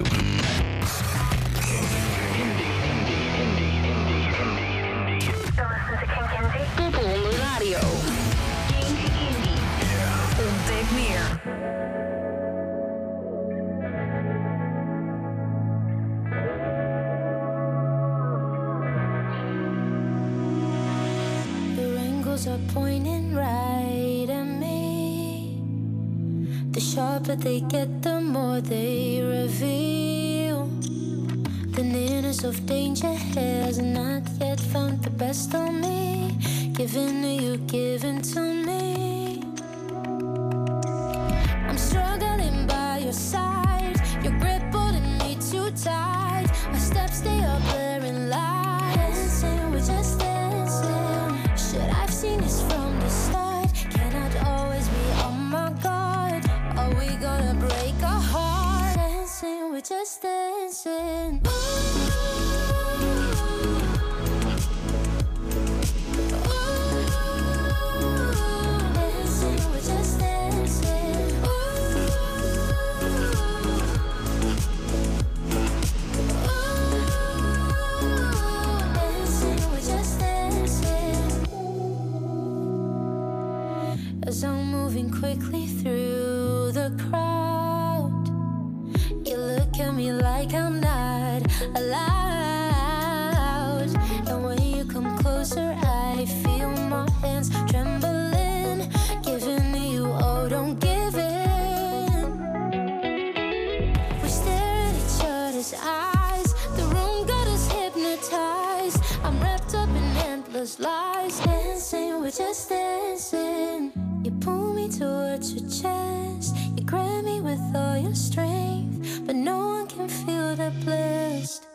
you. The wrinkles are pointing right The sharper they get, the more they reveal. The nearness of danger has not yet found the best on me. Giving to you, giving to me. your strength, but no one can feel the blessed.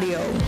Radio.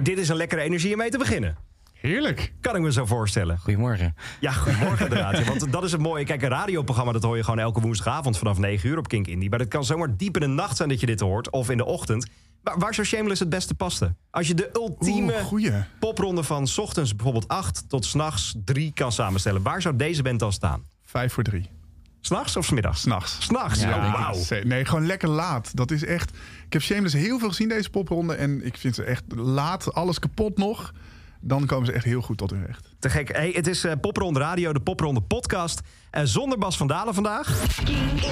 Nou, dit is een lekkere energie om mee te beginnen. Heerlijk. Kan ik me zo voorstellen. Goedemorgen. Ja, goedemorgen inderdaad. Ja, want dat is het mooie. Kijk, een radioprogramma dat hoor je gewoon elke woensdagavond vanaf 9 uur op Kink Indie. Maar het kan zomaar diep in de nacht zijn dat je dit hoort. Of in de ochtend. Maar waar zou Shameless het beste pasten? Als je de ultieme Oeh, popronde van 's ochtends bijvoorbeeld 8 tot s'nachts 3 kan samenstellen. Waar zou deze band dan staan? Vijf voor drie. S'nachts of s'middags? S'nachts. S'nachts, ja, Ja, wauw. ze- Nee, gewoon lekker laat. Dat is echt... Ik heb Shameless heel veel gezien deze popronde. En ik vind ze echt laat, alles kapot nog. Dan komen ze echt heel goed tot hun recht. Te gek. Hey, het is eh, Popronde Radio, de Popronde podcast. Eh, zonder Bas van Dalen vandaag.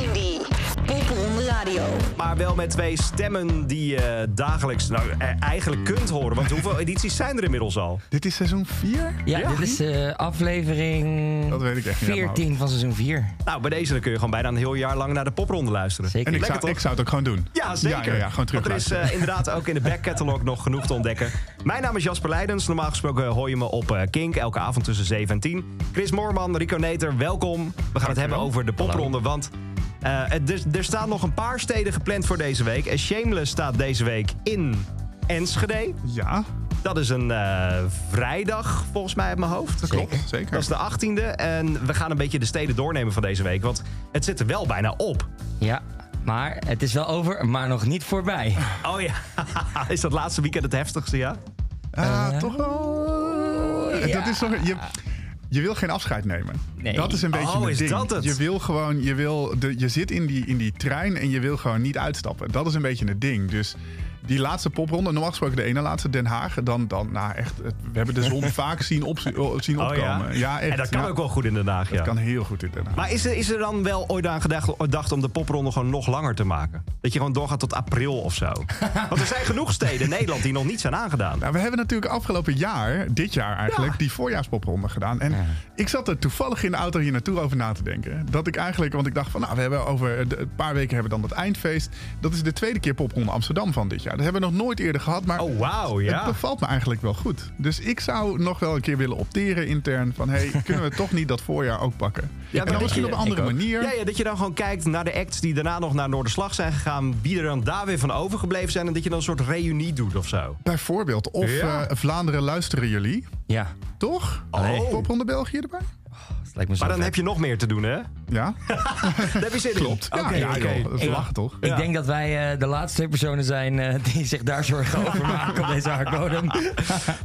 Indie. Popronde Radio. Maar wel met twee stemmen die je dagelijks nou, eh, eigenlijk kunt horen. Want hoeveel edities zijn er inmiddels al? Dit is seizoen 4? Ja, Ja. dit is eh, aflevering Dat weet ik echt niet uit mijn 14 van seizoen 4. Nou, bij deze dan kun je gewoon bijna een heel jaar lang naar de popronde luisteren. Zeker. En ik Lekker zou, ik zou het ook gewoon doen. Ja, zeker. Ja, ja, ja, gewoon terug Want er is eh, inderdaad ook in de backcatalog nog genoeg te ontdekken. Mijn naam is Jasper Leidens. Normaal gesproken hoor je me op eh, Kink. Elke avond tussen 7 en 10. Chris Moorman, Rico Neter, welkom. We gaan het hebben over de popronde. Want eh, het- er, er staan nog een paar steden gepland voor deze week. En Shameless staat deze week in Enschede. Ja, Dat is een eh, vrijdag, volgens mij uit mijn hoofd. dat klopt. Zeker. Dat is de 18e. En we gaan een beetje de steden doornemen van deze week. Want het zit er wel bijna op. Ja, maar het is wel over, maar nog niet voorbij. Oh ja, is dat laatste weekend het heftigste, ja? Ah, toch wel. Ja. Dat is toch, je, je wil geen afscheid nemen. Nee. Dat is een beetje Oh, het is ding. dat het? Je wil gewoon, je, wil de, je zit in die, in die trein en je wil gewoon niet uitstappen. Dat is een beetje het ding. Dus die laatste popronde, normaal gesproken de ene laatste, Den Haag. Dan, dan nou echt, het- we hebben de zon vaak zien, op, zien Oh opkomen. ja? echt. en dat kan ja. ook wel goed in Den Haag, ja. Dat kan heel goed in Den Haag. Maar is er, is er dan wel ooit aan gedacht, gedacht om de popronde gewoon nog langer te maken? Dat je gewoon doorgaat tot april of zo? Want er zijn genoeg steden in Nederland die nog niet zijn aangedaan. Nou, we hebben natuurlijk afgelopen jaar, dit jaar eigenlijk, Ja. die voorjaaspopronde gedaan. En ik zat er toevallig in de auto hier naartoe over na te denken. Dat ik eigenlijk, want ik dacht van, nou, we hebben over de- een paar weken hebben we dan dat eindfeest. Dat is de tweede keer popronde Amsterdam van dit jaar. Dat hebben we nog nooit eerder gehad, maar Oh, wauw, het ja. bevalt me eigenlijk wel goed. Dus ik zou nog wel een keer willen opteren intern van, hey, kunnen we toch niet dat voorjaar ook pakken? Ja, en dan misschien je- op een andere manier. Ja, ja, dat je dan gewoon kijkt naar de acts die daarna nog naar Noorderslag zijn gegaan. Wie er dan daar weer van overgebleven zijn. En dat je dan een soort reunie doet of zo. Bijvoorbeeld. Of Ja. eh, Vlaanderen luisteren jullie, Ja, toch? Oh. Popronde België erbij? Dat lijkt me zo Maar dan vet. heb je nog meer te doen, hè? Ja, Daar heb je zin in. klopt. Ja, Oké, ja, oké. joh, dat is Ik- lachen toch? Ik Ja. denk dat wij eh, de laatste twee personen zijn eh, die zich daar zorgen over maken op deze aardbodem.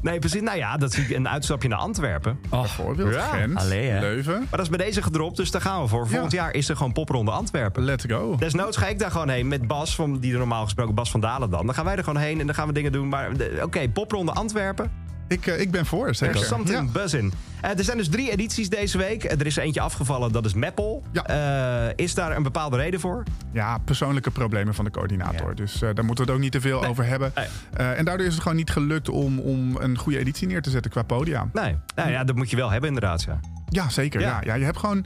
Nee, precies. Nou ja, dat zie ik een uitstapje naar Antwerpen. Bijvoorbeeld Ja. Gent, Allee, hè. Leuven. Maar dat is bij deze gedropt, dus daar gaan we voor. Volgend jaar is er gewoon popronde Antwerpen. Let's go. Desnoods ga ik daar gewoon heen met Bas, van, die er normaal gesproken Bas van Dalen dan. Dan gaan wij er gewoon heen en dan gaan we dingen doen. Maar de- oké, popronde Antwerpen. Ik, eh, ik ben voor, zeker. There's something Ja. buzz in. Eh, er zijn dus drie edities deze week. Eh, Er is er eentje afgevallen, dat is Meppel. Ja. Is daar een bepaalde reden voor? Ja, persoonlijke problemen van de coördinator. Ja. Dus daar moeten we het ook niet te veel over hebben. Nee. En daardoor is het gewoon niet gelukt om, om een goede editie neer te zetten qua podia. Nee. Nou ja, dat moet je wel hebben inderdaad, ja. Ja, zeker. Ja. Ja. Ja, je hebt gewoon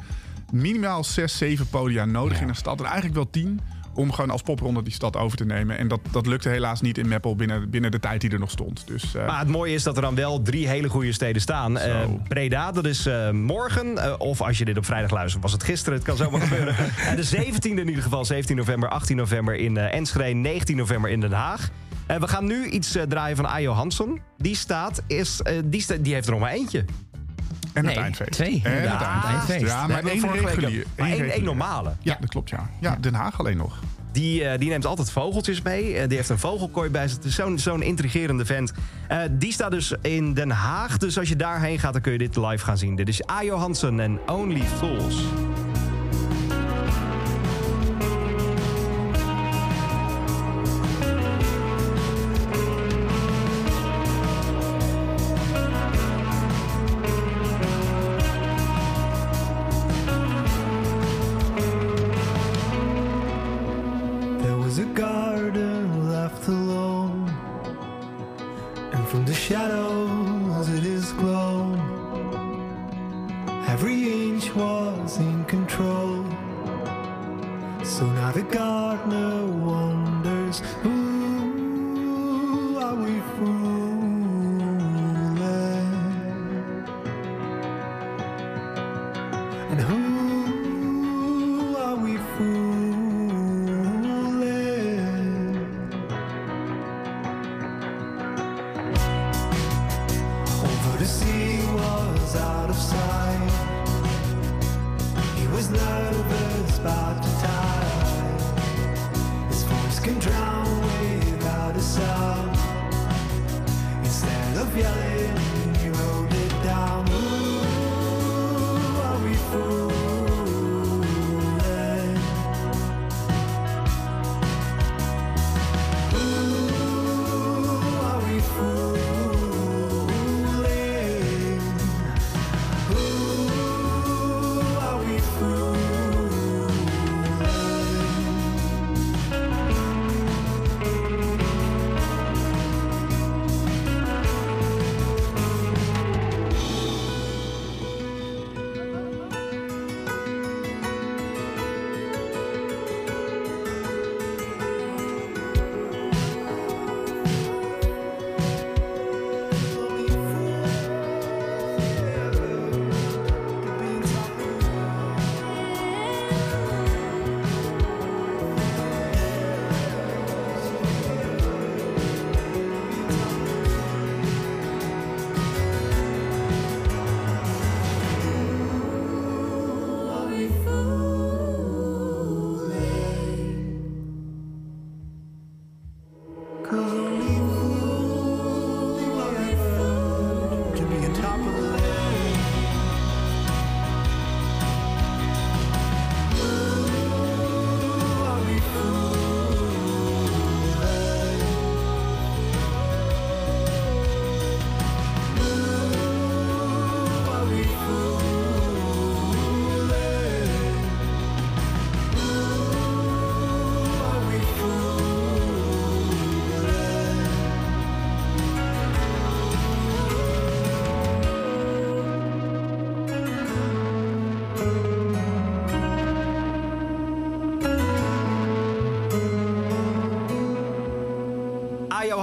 minimaal zes, zeven podia nodig in een stad. En eigenlijk wel tien. Om gewoon als popronde die stad over te nemen. En dat, dat lukte helaas niet in Meppel binnen, binnen de tijd die er nog stond. Dus eh, Maar het mooie is dat er dan wel drie hele goede steden staan. Eh, Breda, dat is eh, morgen. Of als je dit op vrijdag luistert, was het gisteren. Het kan zomaar gebeuren. En de 17e in ieder geval. 17 november, 18 november in Enschede. 19 november in Den Haag. We gaan nu iets draaien van Ajo Hansson. Die staat, is, die, sta- die heeft er nog maar eentje. En het Nee, eindfeest. twee, En inderdaad, het het eindfeest. eindfeest. Ja, We maar één regulier. maar normale. Ja, dat klopt ja. Ja, Den Haag alleen nog. Die, eh, die neemt altijd vogeltjes mee. Eh, die heeft een vogelkooi bij zich. Het zo'n zo'n intrigerende vent. Eh, die staat dus in Den Haag. Dus als je daarheen gaat, dan kun je dit live gaan zien. Dit is Ajo Hansen en Only Fools.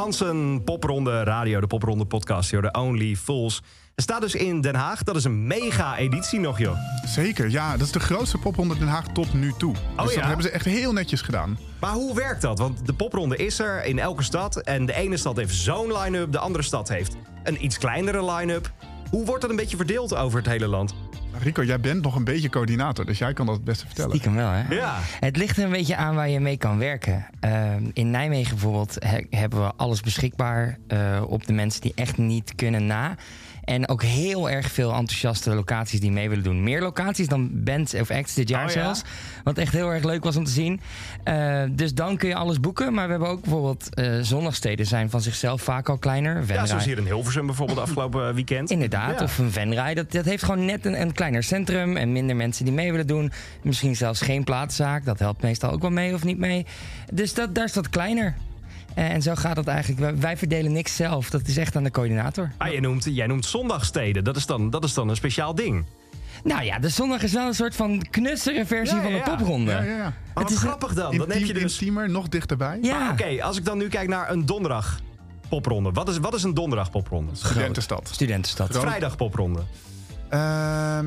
Ajo Hansen, Popronde Radio, de Popronde podcast, joh, de Only Fools. Het staat dus in Den Haag. Dat is een mega-editie nog, joh. Zeker, ja. Dat is de grootste popronde Den Haag tot nu toe. dus ja? dat hebben ze echt heel netjes gedaan. Maar hoe werkt dat? Want de popronde is er in elke stad. En de ene stad heeft zo'n line-up, de andere stad heeft een iets kleinere line-up. Hoe wordt dat een beetje verdeeld over het hele land? Rico, jij bent nog een beetje coördinator, dus jij kan dat het beste vertellen. Stiekem wel, hè? Ja. Het ligt er een beetje aan waar je mee kan werken. Ehm, in Nijmegen bijvoorbeeld he- hebben we alles beschikbaar eh, op de mensen die echt niet kunnen na. En ook heel erg veel enthousiaste locaties die mee willen doen. Meer locaties dan bands of acts dit jaar Oh ja? zelfs. Wat echt heel erg leuk was om te zien. Eh, dus dan kun je alles boeken. Maar we hebben ook bijvoorbeeld zonnigsteden zijn van zichzelf vaak al kleiner. Ja, Venray- zoals hier in Hilversum bijvoorbeeld afgelopen eh, weekend. Inderdaad, Ja. of een venrij. Dat, dat heeft gewoon net een, een kleiner centrum en minder mensen die mee willen doen. Misschien zelfs geen plaatszaak. Dat helpt meestal ook wel mee of niet mee. Dus dat, daar is dat kleiner. Eh, En zo gaat het eigenlijk. Wij, verdelen niks zelf. Dat is echt aan de coördinator. Ah, jij, noemt, jij noemt zondagsteden. Dat is, dan, dat is dan een speciaal ding. Nou ja, de zondag is wel een soort van knussere versie Ja, van de popronde. Ja, ja, ja. Maar wat is grappig dan. Dan heb je Intiem- dus... Intiemer, nog dichterbij. Ja. Maar Oké, als ik dan nu kijk naar een donderdag popronde. Wat is, wat is een donderdag popronde? Studentenstad. Studentenstad. Groot. Vrijdag popronde. Ehm,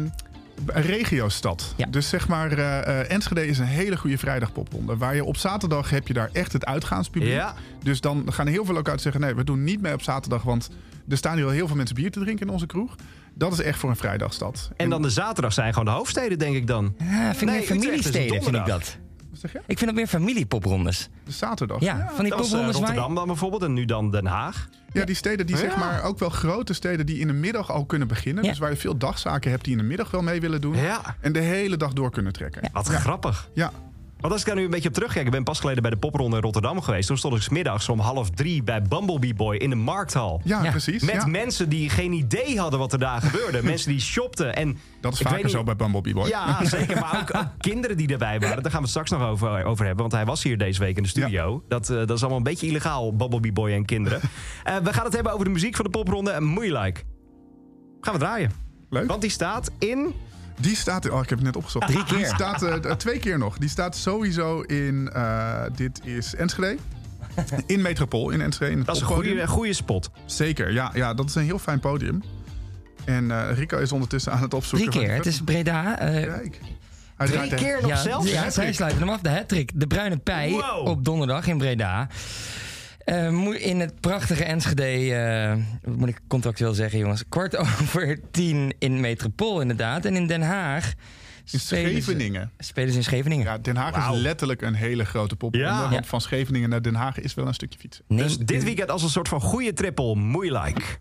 een regiostad. Ja. Dus zeg maar, eh, eh, Enschede is een hele goede vrijdagpopronde. Waar je op zaterdag heb je daar echt het uitgaanspubliek. Ja. Dus dan gaan er heel veel locaties zeggen... nee, we doen niet mee op zaterdag... want er staan hier al heel veel mensen bier te drinken in onze kroeg. Dat is echt voor een vrijdagstad. En dan de zaterdag zijn gewoon de hoofdsteden, denk ik dan. Ja, vind ik Nee, familiesteden, vind ik donderdag. dat. Wat zeg je? Ik vind dat meer familiepoprondes. De zaterdag. Ja, van die eh, poprondes waar je- Rotterdam dan bijvoorbeeld en nu dan Den Haag. Ja, die steden die zeg maar ook wel grote steden die in de middag al kunnen beginnen. Ja. Dus waar je veel dagzaken hebt die in de middag wel mee willen doen. Ja. En de hele dag door kunnen trekken. Wat grappig. Ja, Want als ik daar nu een beetje op terugkijk, ik ben pas geleden bij de popronde in Rotterdam geweest. Toen stond ik 's middags om half drie bij Bumblebee Boy in de markthal. ja, Ja. precies. Met ja. mensen die geen idee hadden wat er daar gebeurde. mensen die shopten. En Dat is vaker niet- zo bij Bumblebee Boy. Ja, zeker. Maar ook, ook kinderen die erbij waren. Daar gaan we het straks nog over, over hebben. Want hij was hier deze week in de studio. Dat, eh, dat is allemaal een beetje illegaal, Bumblebee Boy en kinderen. Eh, we gaan het hebben over de muziek van de popronde. En Moeilike. Gaan we draaien. Leuk. Want die staat in... Die staat, oh, ik heb het net opgezocht. Drie keer. Die staat eh, eh, twee keer nog. Die staat sowieso in, eh, dit is Enschede. In Metropool in Enschede. In Dat is een goede, goede spot. Zeker, ja, ja, dat is een heel fijn podium. En eh, Rico is ondertussen aan het opzoeken. Drie keer. Het is Breda. eh, Kijk. Drie keer nog ja, zelfs? Ja, zij sluiten hem af. De hattrick. De Bruine Pij Wow. op donderdag in Breda. Eh, in het prachtige Enschede, uh, moet ik contractueel zeggen, jongens. Kwart over tien in Metropool, inderdaad. En in Den Haag. In spelen Scheveningen. Ze, spelen ze in Scheveningen. Ja, Den Haag is letterlijk een hele grote pop. Ja. Van Scheveningen naar Den Haag is wel een stukje fietsen. Dus dit weekend als een soort van goede trippel. Moeilijk.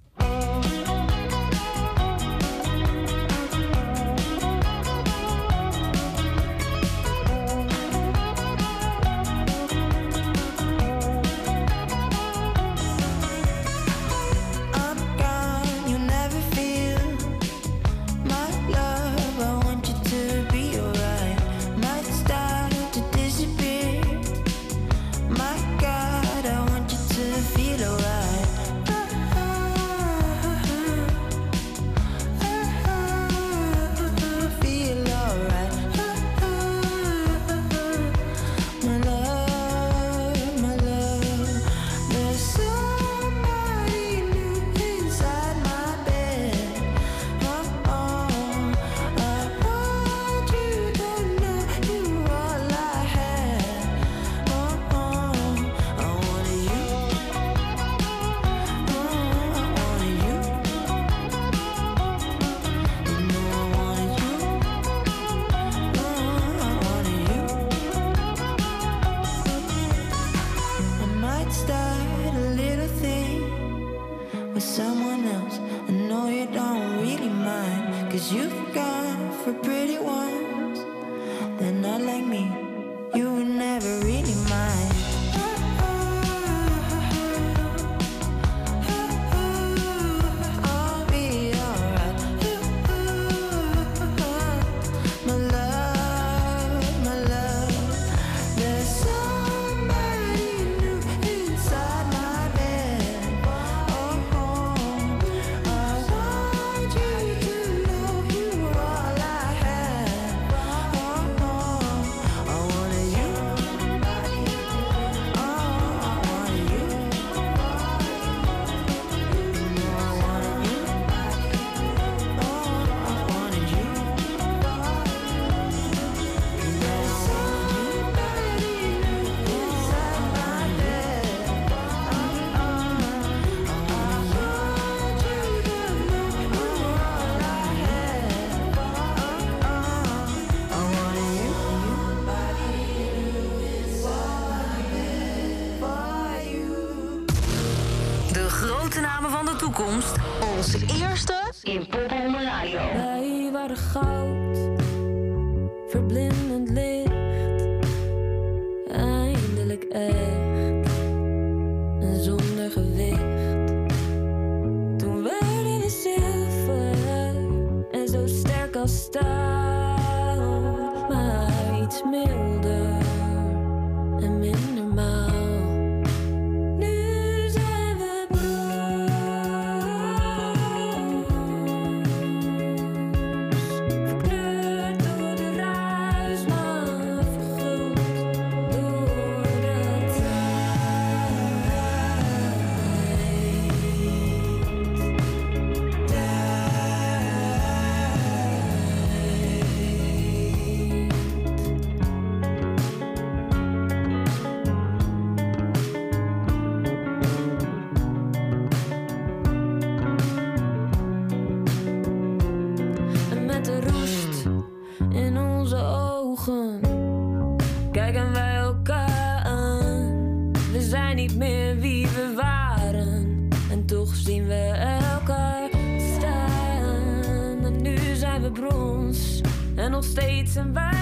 And somebody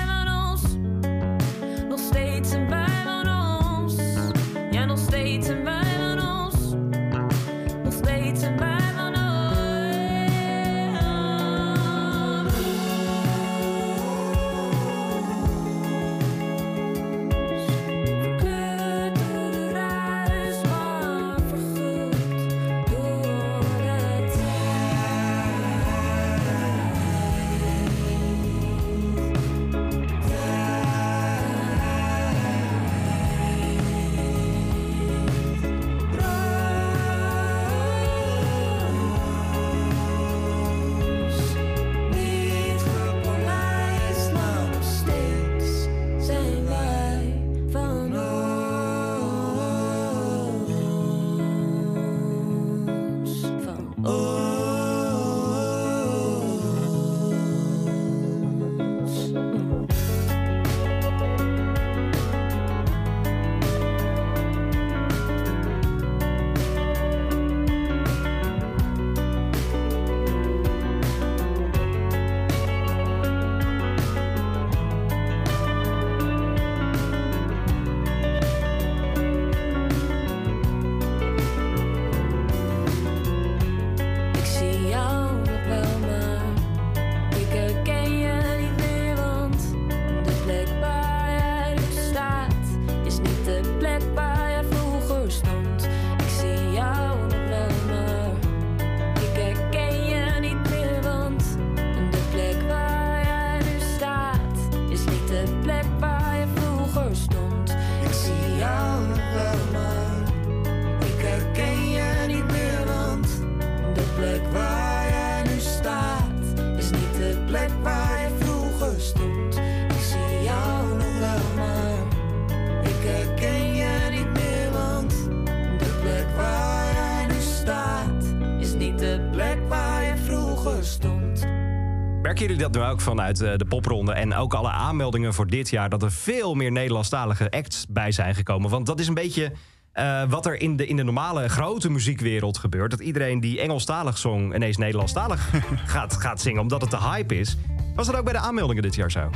ook vanuit eh, de popronde en ook alle aanmeldingen voor dit jaar... dat er veel meer Nederlandstalige acts bij zijn gekomen? Want dat is een beetje eh, wat er in de, in de normale grote muziekwereld gebeurt. Dat iedereen die Engelstalig zong ineens Nederlandstalig gaat, gaat zingen... omdat het de hype is. Was dat ook bij de aanmeldingen dit jaar zo?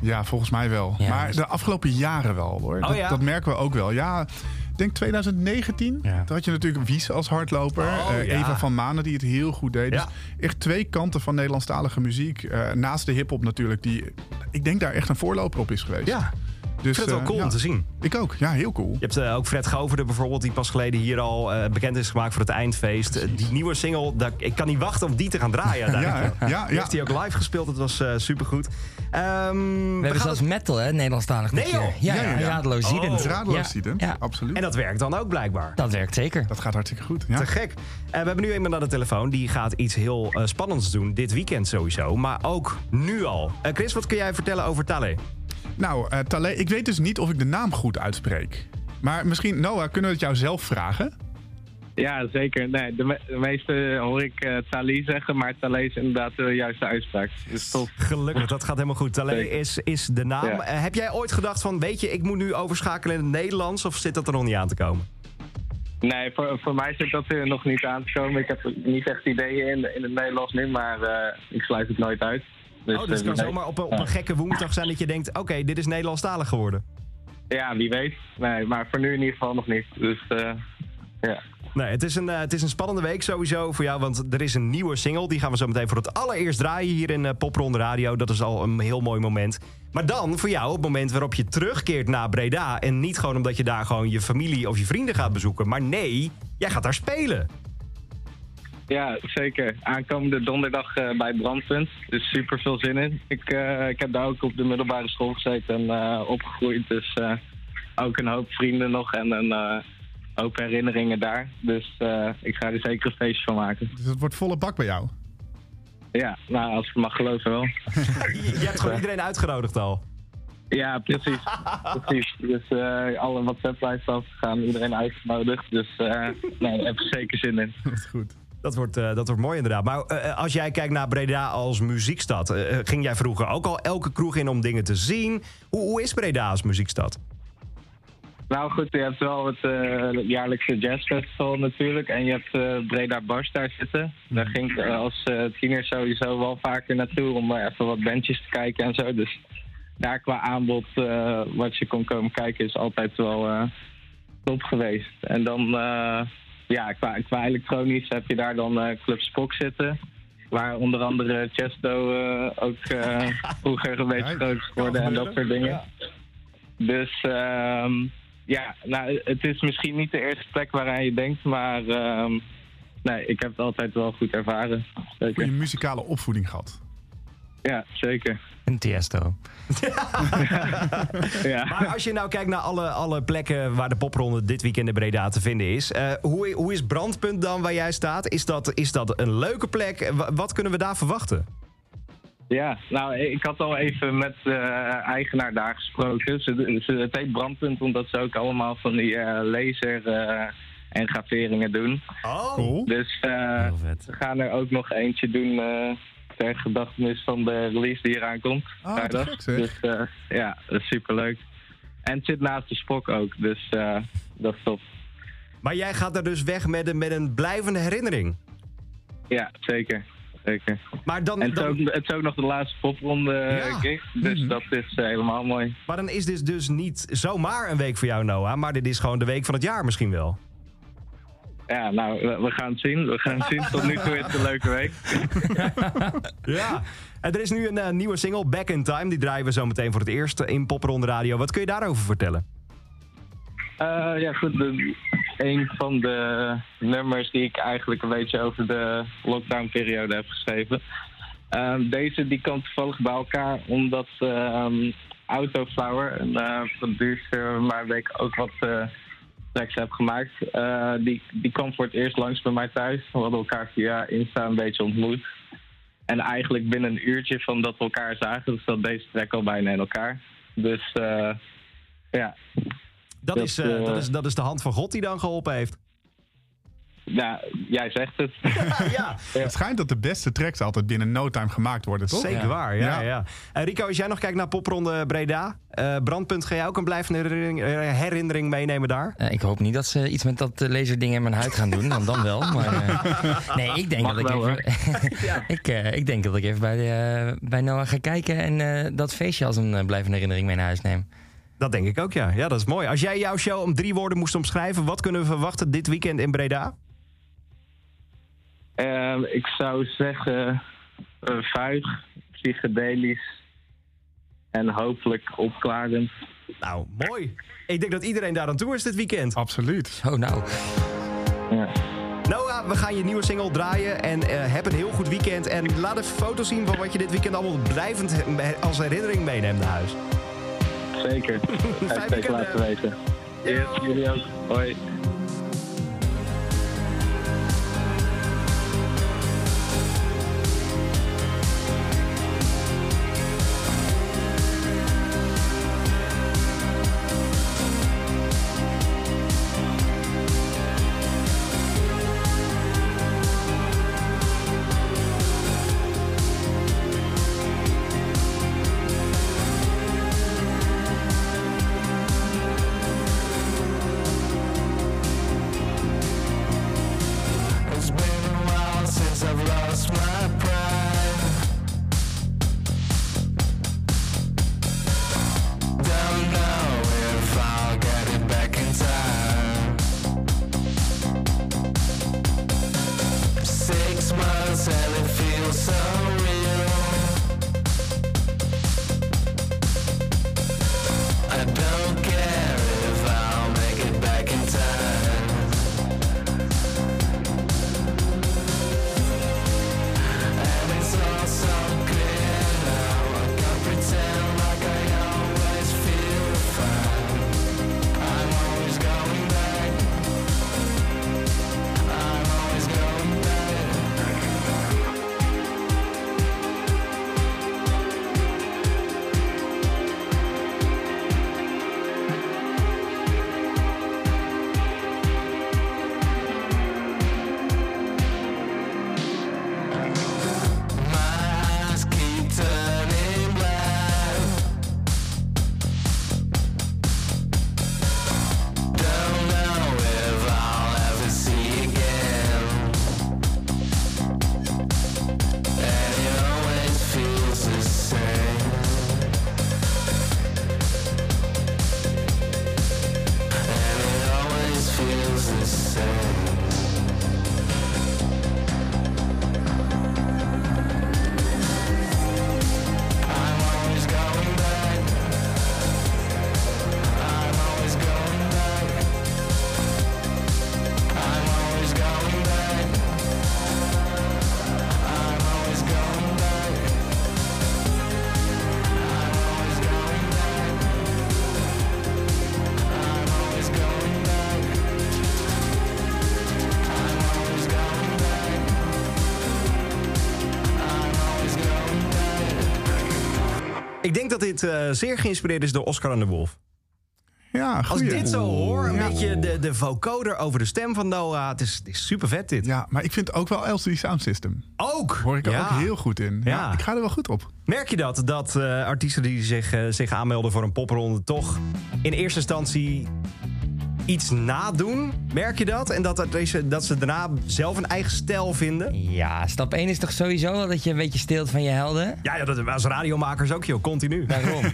Ja, volgens mij wel. Ja, maar de afgelopen jaren wel hoor. dat, ja? dat merken we ook wel. Ja, denk 2019. Ja. Toen had je natuurlijk Wies als hardloper. Oh, Eh, ja. Eva van Manen die het heel goed deed. Dus echt twee kanten van Nederlandstalige muziek. Eh, naast de hip-hop natuurlijk. Die, ik denk daar echt een voorloper op is geweest. Ja, dus, ik vind het wel eh, cool ja. om te zien. Ik ook. Ja, heel cool. Je hebt eh, ook Fred Goverde bijvoorbeeld, die pas geleden hier al eh, bekend is gemaakt voor het eindfeest. Die nieuwe single, daar, ik kan niet wachten om die te gaan draaien. Ja, uiteindelijk. hè? ja, Die ja. heeft hij ook live gespeeld, het was eh supergoed. Ehm, We hebben gaan zelfs het- metal, hè, Nederlandstalig Nee, joh. Ja, Ja, ja, ja. radeloos Oh. ziedend. Radeloos Ja. Ja, Absoluut. En dat werkt dan ook blijkbaar. dat werkt zeker. Dat gaat hartstikke goed. Ja. Te gek. Eh, we hebben nu iemand aan de telefoon die gaat iets heel eh, spannends doen. Dit weekend sowieso, maar ook nu al. Eh, Chris, wat kun jij vertellen over Tale? Nou, eh Talé, ik weet dus niet of ik de naam goed uitspreek. Maar misschien, Noah, kunnen we het jou zelf vragen? Ja, zeker. Nee, de, me- de meeste hoor ik eh Tali zeggen, maar Tali is inderdaad de juiste uitspraak. Dus tof. Gelukkig, dat gaat helemaal goed. Tale Zeker. is, is de naam. Ja. Eh, heb jij ooit gedacht van, weet je, ik moet nu overschakelen in het Nederlands... of zit dat er nog niet aan te komen? Nee, voor, voor mij zit dat er nog niet aan te komen. Ik heb niet echt ideeën in, in het Nederlands nu, maar eh, ik sluit het nooit uit. Dus, oh, dus het eh, kan zomaar op een, op een gekke woensdag zijn dat je denkt... oké, dit is Nederlandstalig geworden. Ja, wie weet. Nee, maar voor nu in ieder geval nog niet. Dus eh, ja. Nee, het is, een, eh, het is een spannende week sowieso voor jou, want er is een nieuwe single. Die gaan we zo meteen voor het allereerst draaien hier in eh, Popronde Radio. Dat is al een heel mooi moment. Maar dan voor jou het moment waarop je terugkeert naar Breda. En niet gewoon omdat je daar gewoon je familie of je vrienden gaat bezoeken. Maar nee, jij gaat daar spelen. Ja, zeker. Aankomende donderdag eh, bij Brandpunt. Dus super veel zin in. Ik, eh, ik heb daar ook op de middelbare school gezeten en eh, opgegroeid. Dus eh, ook een hoop vrienden nog en een eh, hoop herinneringen daar. Dus eh, ik ga er zeker een feestje van maken. Dus het wordt volle bak bij jou. Ja, nou, als ik mag geloven wel. Je, je hebt gewoon iedereen uitgenodigd al. Ja, precies. precies. Dus eh, alle WhatsApp-lijsten afgegaan, iedereen uitgenodigd. Dus eh nee, daar heb ik zeker zin in. Dat is goed. Dat wordt, eh, dat wordt mooi inderdaad. Maar eh, als jij kijkt naar Breda als muziekstad... eh, ging jij vroeger ook al elke kroeg in om dingen te zien? Hoe, hoe is Breda als muziekstad? Nou goed, je hebt wel het eh, jaarlijkse jazzfestival natuurlijk. En je hebt eh, Breda Bars daar zitten. Daar ging ik eh, als eh, tiener sowieso wel vaker naartoe om eh, even wat bandjes te kijken en zo. Dus daar qua aanbod eh, wat je kon komen kijken is altijd wel eh, top geweest. En dan, eh, ja, qua, qua elektronisch heb je daar dan eh, Club Spock zitten. Waar onder andere Chesto eh, ook eh, vroeger een beetje groot geworden en dat soort dingen. Dus ehm, ja, nou, het is misschien niet de eerste plek waaraan je denkt, maar ehm, nee, ik heb het altijd wel goed ervaren. Goede Zeker. muzikale opvoeding gehad. Ja, zeker. Een Tiesto. Ja. Maar als je nou kijkt naar alle, alle plekken waar de popronde dit weekend in Breda te vinden is. eh, hoe, hoe is Brandpunt dan waar jij staat? Is dat, is dat een leuke plek? Wa- Wat kunnen we daar verwachten? Ja, nou, ik had al even met de eigenaar daar gesproken. Ze, ze, het heet Brandpunt omdat ze ook allemaal van die eh, laser eh, en graveringen doen. Oh, Cool. Dus eh, we gaan er ook nog eentje doen eh, ter gedachtenis van de release die eraan komt. Ah, vrijdag. gek. Dus eh, ja, dat is superleuk. En het zit naast de spok ook, dus eh, dat is top. Maar jij gaat er dus weg met een, met een blijvende herinnering. Ja, zeker. zeker. Maar dan, En het is, ook, het is ook nog de laatste popronde eh, Ja. gig, dus Mhm. dat is helemaal mooi. maar dan is dit dus niet zomaar een week voor jou, Noah. Maar dit is gewoon de week van het jaar misschien wel. Ja, nou, we, we gaan het zien. We gaan het zien. Tot nu toe is het een leuke week. Ja. En er is nu een eh, nieuwe single, Back in Time. Die draaien we zo meteen voor het eerst in Popronde Radio. Wat kun je daarover vertellen? Eh, ja, goed. De, een van de nummers die ik eigenlijk een beetje over de lockdown-periode heb geschreven. Ehm, deze die kwam toevallig bij elkaar omdat ehm Autoflower, een eh, producer waar ik ook wat eh, tracks heb gemaakt, eh, die, die kwam voor het eerst langs bij mij thuis. We hadden elkaar via Insta een beetje ontmoet. En eigenlijk binnen een uurtje van dat we elkaar zagen, zat deze track al bijna in elkaar. Dus eh, ja, Dat, Dat, is, eh, dat, is, dat is de hand van God die dan geholpen heeft. Ja, jij zegt het. ja, Het schijnt dat de beste tracks altijd binnen no time gemaakt worden, toch? zeker Ja. waar. Ja, Ja. ja. En Rico, als jij nog kijkt naar popronde Breda, eh, Brandpunt, ga jij ook een blijvende herinnering, eh, herinnering meenemen daar? Eh, ik hoop niet dat ze iets met dat eh, laserding in mijn huid gaan doen, want dan wel. Maar, eh, nee, ik denk Mag dat ik even, ik, eh, ik denk dat ik even bij, de, bij Noah ga kijken en eh, dat feestje als een eh, blijvende herinnering mee naar huis neem. Dat denk ik ook, ja. Ja, dat is mooi. Als jij jouw show om drie woorden moest omschrijven, wat kunnen we verwachten dit weekend in Breda? Ehm, ik zou zeggen eh, vuig, psychedelisch en hopelijk opklarend. Nou, mooi. Ik denk dat iedereen daar aan toe is dit weekend. Absoluut. Oh, nou. Ja. Noah, we gaan je nieuwe single draaien en eh, heb een heel goed weekend. En laat even foto's zien van wat je dit weekend allemaal blijvend als herinnering meeneemt naar huis. Zeker. Fijn weekend, laten weten. Yes, jullie ook. Hoi. Ik denk dat dit eh, zeer geïnspireerd is door Oscar en de Wolf. Ja, Als ik dit zo hoor, een Ja. beetje de, de vocoder over de stem van Noah. Het is, het is super vet dit. Ja, maar ik vind ook wel LCD Sound System. Ook. Hoor ik er ja. ook heel goed in. Ja. Ja. ik ga er wel goed op. Merk je dat, dat eh, artiesten die zich, eh, zich aanmelden voor een popronde... toch in eerste instantie iets nadoen? Merk je dat? En dat, dat ze daarna zelf een eigen stijl vinden? Ja, stap 1 is toch sowieso wel dat je een beetje steelt van je helden? Ja, ja dat, als radiomakers ook, joh. Continu. Daarom.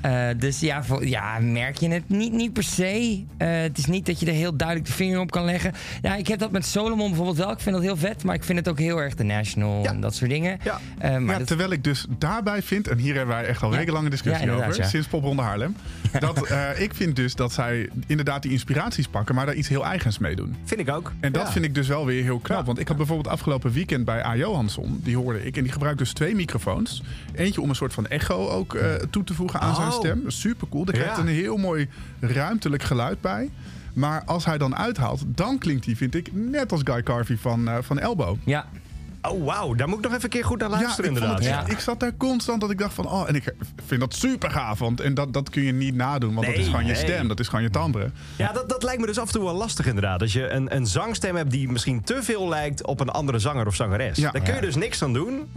Eh, dus ja, voor, ja, merk je het niet, niet per se. Eh, het is niet dat je er heel duidelijk de vinger op kan leggen. Ja, ik heb dat met Solomon bijvoorbeeld wel. Ik vind dat heel vet, maar ik vind het ook heel erg de National Ja. en dat soort dingen. Ja. Eh, maar Ja, dat- terwijl ik dus daarbij vind, en hier hebben wij echt al Ja. wekenlange discussie over, ja. sinds Popronde Haarlem. Dat eh, ik vind dus dat zij inderdaad die inspiraties pakken, maar daar iets heel eigens mee doen. Vind ik ook. En dat Ja. vind ik dus wel weer heel knap. Ja. Want ik had bijvoorbeeld afgelopen weekend bij A. Johansson, die hoorde ik. En die gebruikt dus twee microfoons. Eentje om een soort van echo ook eh, toe te voegen aan zijn Oh. stem. Super cool. Daar krijgt Ja. een heel mooi ruimtelijk geluid bij. Maar als hij dan uithaalt, dan klinkt hij, vind ik, net als Guy Carvey van, eh, van Elbow. ja, Oh, wauw. Daar moet ik nog even een keer goed naar Ja, ik, luisteren, het inderdaad. Ja. ik zat daar constant dat ik dacht van... Oh, en ik vind dat super gaaf. Want en dat, dat kun je niet nadoen. Want dat is gewoon je stem. Dat is gewoon je timbre. Ja, dat, dat lijkt me dus af en toe wel lastig inderdaad. Als je een, een zangstem hebt die misschien te veel lijkt op een andere zanger of zangeres. Ja. Daar kun je dus niks aan doen.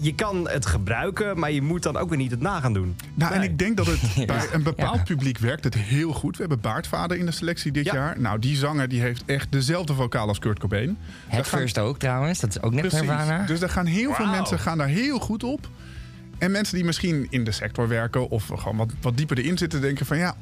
Je kan het gebruiken, maar je moet dan ook weer niet het na gaan doen. Nou, en ik denk dat het bij een bepaald Ja. publiek werkt het heel goed. We hebben Baardvader in de selectie dit Ja. jaar. Nou, die zanger die heeft echt dezelfde vocaal als Kurt Cobain. Het gaan- first ook trouwens, dat is ook net Precies. Nirvana. Dus daar gaan heel veel mensen gaan daar heel goed op. En mensen die misschien in de sector werken of gewoon wat, wat dieper erin zitten, denken van ja,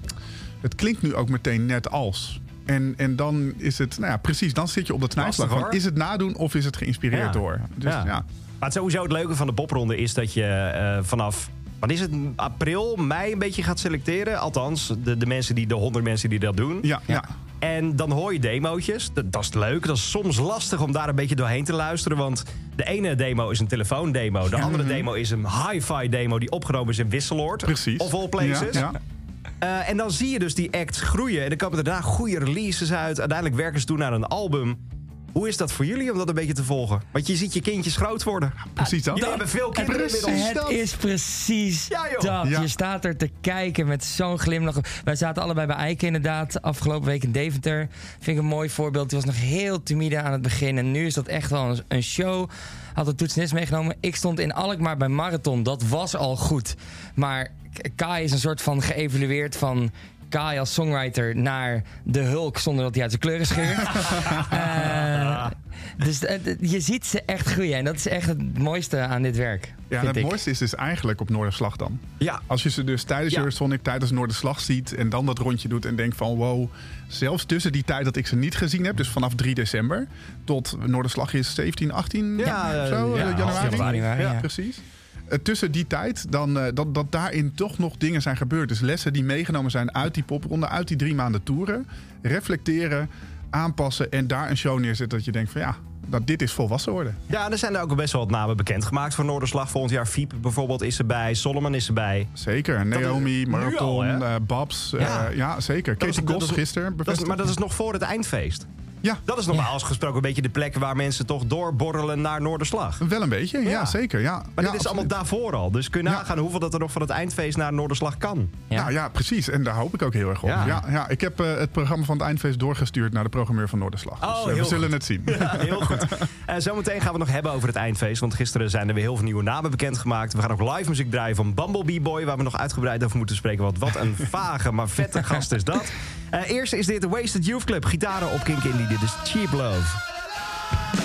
het klinkt nu ook meteen net als. En, en dan is het, nou ja, precies, dan zit je op de knijpslag. Is het nadoen of is het geïnspireerd Ja. door? Dus Ja. ja. Maar het sowieso het leuke van de popronde is dat je eh, vanaf... Wat is het? April, mei een beetje gaat selecteren. Althans, de, de mensen die, de honderd mensen die dat doen. Ja, ja. En dan hoor je demootjes. Dat, dat is leuk. Dat is soms lastig om daar een beetje doorheen te luisteren. Want de ene demo is een telefoondemo. De andere demo is een hi-fi demo die opgenomen is in Wisseloord. Mhm. Precies. Of all places. Ja, ja. Eh, en dan zie je dus die acts groeien. En dan komen er daarna goede releases uit. Uiteindelijk werken ze toe naar een album. Hoe is dat voor jullie om dat een beetje te volgen? Want je ziet je kindjes groot worden. Precies dat. Jullie hebben veel kinderen precies inmiddels. Het dat. is precies Ja, dat. Ja. Je staat er te kijken met zo'n glimlach. Wij zaten allebei bij Eiken inderdaad. Afgelopen week in Deventer. Vind ik een mooi voorbeeld. Die was nog heel timide aan het begin. En nu is dat echt wel een, show. Had de toetsenist meegenomen. Ik stond in Alkmaar bij Marathon. Dat was al goed. Maar Kai is een soort van geëvalueerd van... Kai als songwriter naar de Hulk zonder dat hij uit zijn kleuren scheurt. Eh, dus eh, je ziet ze echt groeien. En dat is echt het mooiste aan dit werk. Ja, en het ik. mooiste is dus eigenlijk op Noorderslag dan. Ja. Als je ze dus tijdens Ja. Eurosonic, tijdens Noorderslag ziet... en dan dat rondje doet en denkt van wow... zelfs tussen die tijd dat ik ze niet gezien heb... dus vanaf 3 december tot Noorderslag is 17, 18 Ja, zo, ja, eh, januari. januari, ja. precies. Eh, tussen die tijd, dan, eh, dat, dat daarin toch nog dingen zijn gebeurd. Dus lessen die meegenomen zijn uit die popronde, uit die drie maanden toeren. Reflecteren, aanpassen en daar een show neerzetten dat je denkt van ja, dat dit is volwassen worden. Ja, er zijn er ook best wel wat namen bekendgemaakt voor Noorderslag. Volgend jaar Fiep bijvoorbeeld is erbij. Solomon is erbij. Zeker. Naomi, Marathon, al, eh, Babs. Ja. Ja, zeker. Katie dat Goss is- gisteren maar dat is nog voor het eindfeest. Ja, Dat is normaal gesproken een beetje de plek waar mensen toch doorborrelen naar Noorderslag. wel een beetje. Ja, Ja. zeker. Ja. Maar ja, dit is allemaal daarvoor al. Dus kun je Ja. nagaan hoeveel dat er nog van het eindfeest naar Noorderslag kan. Ja. Nou ja, precies. En daar hoop ik ook heel erg op. Ja. Ja. Ja, Ik heb eh, het programma van het eindfeest doorgestuurd naar de programmeur van Noorderslag. Oh, dus eh, we zullen goed. het zien. Ja, heel goed. Eh, zometeen gaan we het nog hebben over het eindfeest. Want gisteren zijn er weer heel veel nieuwe namen bekendgemaakt. We gaan ook live muziek draaien van Bumblebee Boy. Waar we nog uitgebreid over moeten spreken. Want wat een vage, maar vette gast is dat. Eh, eerst is dit de Wasted Youth Club. Gitaren op Kink Indie. Dit is Cheap Love.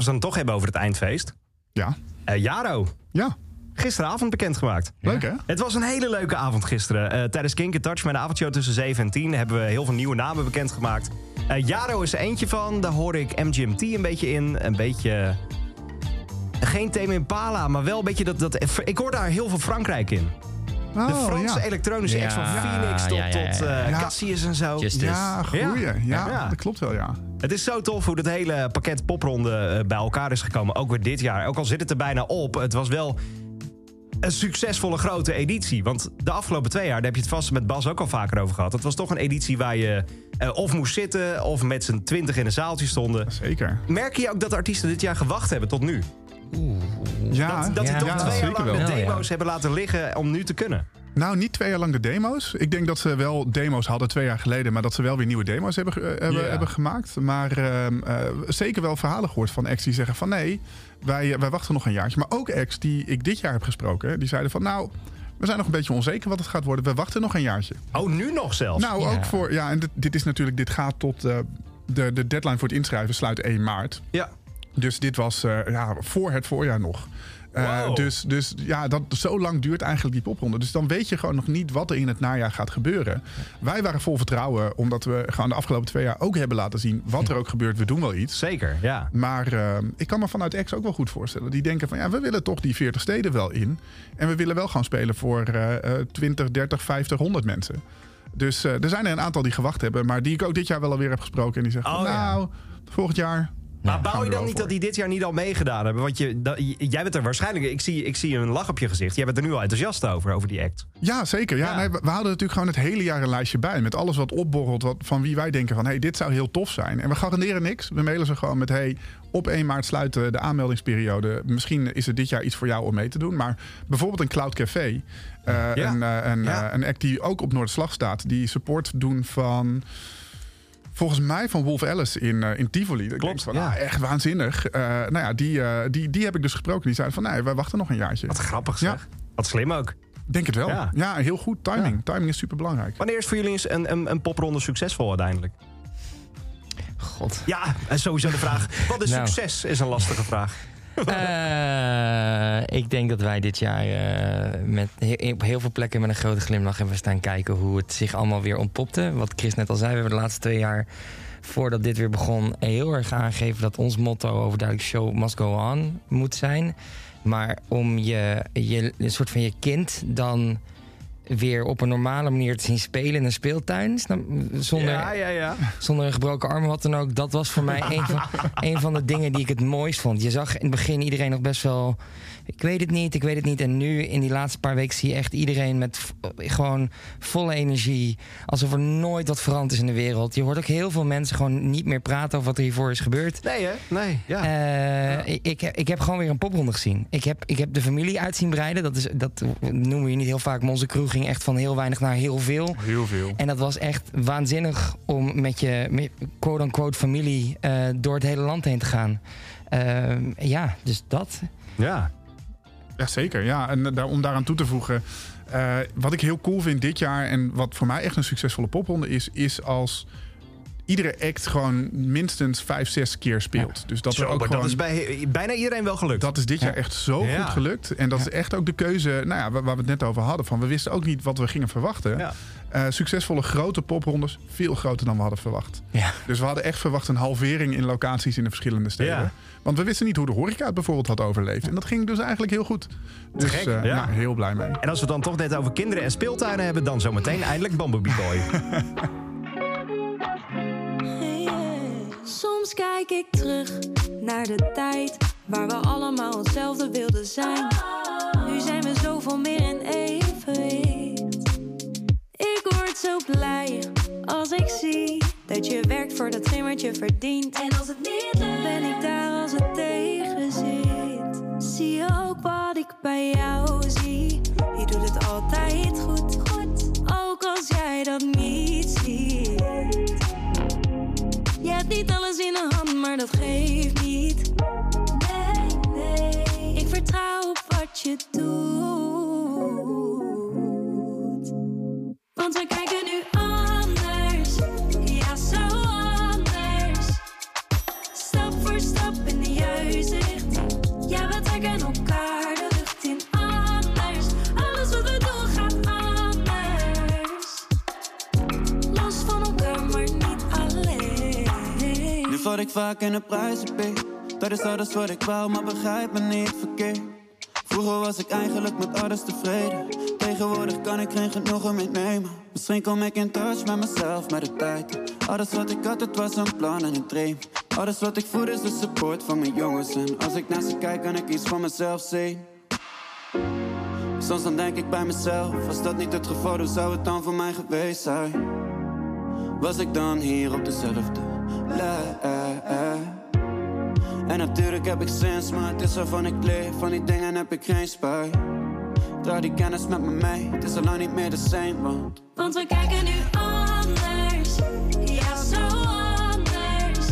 Als we het dan toch hebben over het eindfeest. Ja. Eh, Jaro, Ja. gisteravond bekendgemaakt. Leuk hè? Het was een hele leuke avond gisteren. Eh, tijdens Kink in Touch, mijn avondshow tussen 7 en 10... hebben we heel veel nieuwe namen bekendgemaakt. Eh Jaro is er eentje van. Daar hoor ik MGMT een beetje in. Een beetje... Geen Tame Impala, maar wel een beetje dat... dat ik hoor daar heel veel Frankrijk in. De Oh, Franse ja. elektronische Ja, acts van Phoenix tot, ja, ja, ja. tot eh, Ja. Cassius en zo. Justice. Ja, goeie. Ja, Ja. dat klopt wel, ja. Het is zo tof hoe het hele pakket popronde eh, bij elkaar is gekomen. Ook weer dit jaar. Ook al zit het er bijna op. Het was wel een succesvolle grote editie. Want de afgelopen twee jaar, daar heb je het vast met Bas ook al vaker over gehad. Het was toch een editie waar je eh, of moest zitten... of met z'n twintig in een zaaltje stonden. Zeker. Merk je ook dat de artiesten dit jaar gewacht hebben tot nu? Ja, dat dat die toch ja, twee jaar lang de demo's hebben laten liggen om nu te kunnen. Nou, niet twee jaar lang de demo's. Ik denk dat ze wel demo's hadden twee jaar geleden, maar dat ze wel weer nieuwe demo's hebben, eh, hebben, hebben gemaakt. Maar eh, zeker wel verhalen gehoord van acts die zeggen van nee, wij, wij wachten nog een jaartje. Maar ook acts die ik dit jaar heb gesproken, die zeiden van nou, we zijn nog een beetje onzeker wat het gaat worden. We wachten nog een jaartje. Oh, nu nog zelfs? Nou, ook voor, ja, en dit, dit is natuurlijk, dit gaat tot eh, de, de deadline voor het inschrijven sluit 1 maart. ja. Dus dit was eh, ja, voor het voorjaar nog. Eh, Wow. dus, dus ja, dat, zo lang duurt eigenlijk die popronde. Dus dan weet je gewoon nog niet wat er in het najaar gaat gebeuren. Wij waren vol vertrouwen, omdat we gewoon de afgelopen twee jaar ook hebben laten zien... wat er ook gebeurt, we doen wel iets. Zeker, ja. Maar eh, ik kan me vanuit X ook wel goed voorstellen. Die denken van ja, we willen toch die 40 steden wel in. En we willen wel gewoon spelen voor eh, 20, 30, 50, 100 mensen. Dus eh, er zijn er een aantal die gewacht hebben, maar die ik ook dit jaar wel alweer heb gesproken. En die zeggen: Oh, ja. Nou, volgend jaar. Maar bouw je dan niet voor. dat die dit jaar niet al meegedaan hebben? Want je, dat- jij bent er waarschijnlijk... Ik zie, ik zie een lach op je gezicht. Jij bent er nu al enthousiast over, over die act. Ja, zeker. Ja, Ja. Nee, we, we houden natuurlijk gewoon het hele jaar een lijstje bij. Met alles wat opborrelt, wat, van wie wij denken van... hey, dit zou heel tof zijn. En we garanderen niks. We mailen ze gewoon met... hey, op 1 maart sluiten de aanmeldingsperiode. Misschien is het dit jaar iets voor jou om mee te doen. Maar bijvoorbeeld een Cloud Café. eh, Ja. een, eh, een, Ja. eh, een act die ook op Noorderslag staat. Die support doen van... Volgens mij van Wolf Alice in, eh, in Tivoli. Klopt, denk van, ja. ah, echt waanzinnig. Eh, nou ja, die, eh, die, die heb ik dus gesproken. Die zeiden van, nee, wij wachten nog een jaartje. Wat grappig Ja. zeg. Wat slim ook. Denk het wel. Ja. Ja, heel goed. Timing. Timing is super belangrijk. Wanneer is voor jullie eens een, een, een popronde succesvol uiteindelijk? God. Ja, en sowieso de vraag. Wat is Nou. succes? Is een lastige vraag. Eh, ik denk dat wij dit jaar eh, met op heel veel plekken met een grote glimlach hebben staan kijken hoe het zich allemaal weer ontpopte. Wat Chris net al zei, we hebben de laatste twee jaar voordat dit weer begon heel erg aangegeven dat ons motto overduidelijk show must go on moet zijn. Maar om je, je een soort van je kind dan weer op een normale manier te zien spelen in een speeltuin. Zonder, Ja, ja, ja. zonder een gebroken arm wat dan ook. Dat was voor mij een van, een van de dingen die ik het mooist vond. Je zag in het begin iedereen nog best wel... Ik weet het niet, ik weet het niet. En nu in die laatste paar weken zie je echt iedereen met v- gewoon volle energie. Alsof er nooit wat veranderd is in de wereld. Je hoort ook heel veel mensen gewoon niet meer praten over wat er hiervoor is gebeurd. Nee, hè? Nee, ja. Eh, ik, ik, heb- ik heb gewoon weer een popronde gezien. Ik heb, ik heb de familie uit zien breiden. Dat, is, dat noemen we hier niet heel vaak. Maar onze crew ging echt van heel weinig naar heel veel. Heel veel. En dat was echt waanzinnig om met je met quote-unquote familie eh, door het hele land heen te gaan. Ehm, ja, dus dat. ja. Ja, zeker. Ja, en daar, om daaraan toe te voegen. eh, wat ik heel cool vind dit jaar en wat voor mij echt een succesvolle popronde is, is als iedere act gewoon minstens vijf, zes keer speelt. Dus dat Zo, er ook maar gewoon. dat is bij bijna iedereen wel gelukt. Dat is dit jaar echt zo Ja. goed gelukt. En dat is echt ook de keuze nou ja, waar, waar we het net over hadden. Van, we wisten ook niet wat we gingen verwachten. Eh, succesvolle grote poprondes, veel groter dan we hadden verwacht. Ja. Dus we hadden echt verwacht een halvering in locaties in de verschillende steden. Ja. Want we wisten niet hoe de horeca het bijvoorbeeld had overleefd. En dat ging dus eigenlijk heel goed. Dus gek, eh, ja. nou, heel blij mee. En als we het dan toch net over kinderen en speeltuinen hebben, dan zometeen eindelijk Bumblebee Boy. Soms kijk ik terug naar de tijd waar we allemaal hetzelfde wilden zijn. Nu zijn we zoveel meer in evenwicht. Ik word zo blij als ik zie dat je werkt voor datgene wat je verdient. En als het niet lukt, ben ik daar als het tegen zit. Zie je ook wat ik bij jou zie? Je doet het altijd goed, goed. Ook als jij dat niet ziet. Je hebt niet alles in de hand, maar dat geeft niet. Nee, nee. Ik vertrouw op wat je doet. Ik vaak in de prijzen bied. Dat is alles wat ik wou, maar begrijp me niet verkeerd. Vroeger was ik eigenlijk met alles tevreden. Tegenwoordig kan ik geen genoegen meer nemen. Misschien kom ik in touch met mezelf met de tijd. Alles wat ik had, het was een plan en een dream. Alles wat ik voel is de support van mijn jongens. En als ik naar ze kijk, kan ik iets van mezelf zien. Soms dan denk ik bij mezelf, was dat niet het geval, hoe zou het dan voor mij geweest zijn? Was ik dan hier op dezelfde? En natuurlijk heb ik sens, maar het is waarvan ik leef. Van die dingen heb ik geen spijt. Draag die kennis met me mee, het is al lang niet meer de same, want... Want we kijken nu anders, ja zo anders.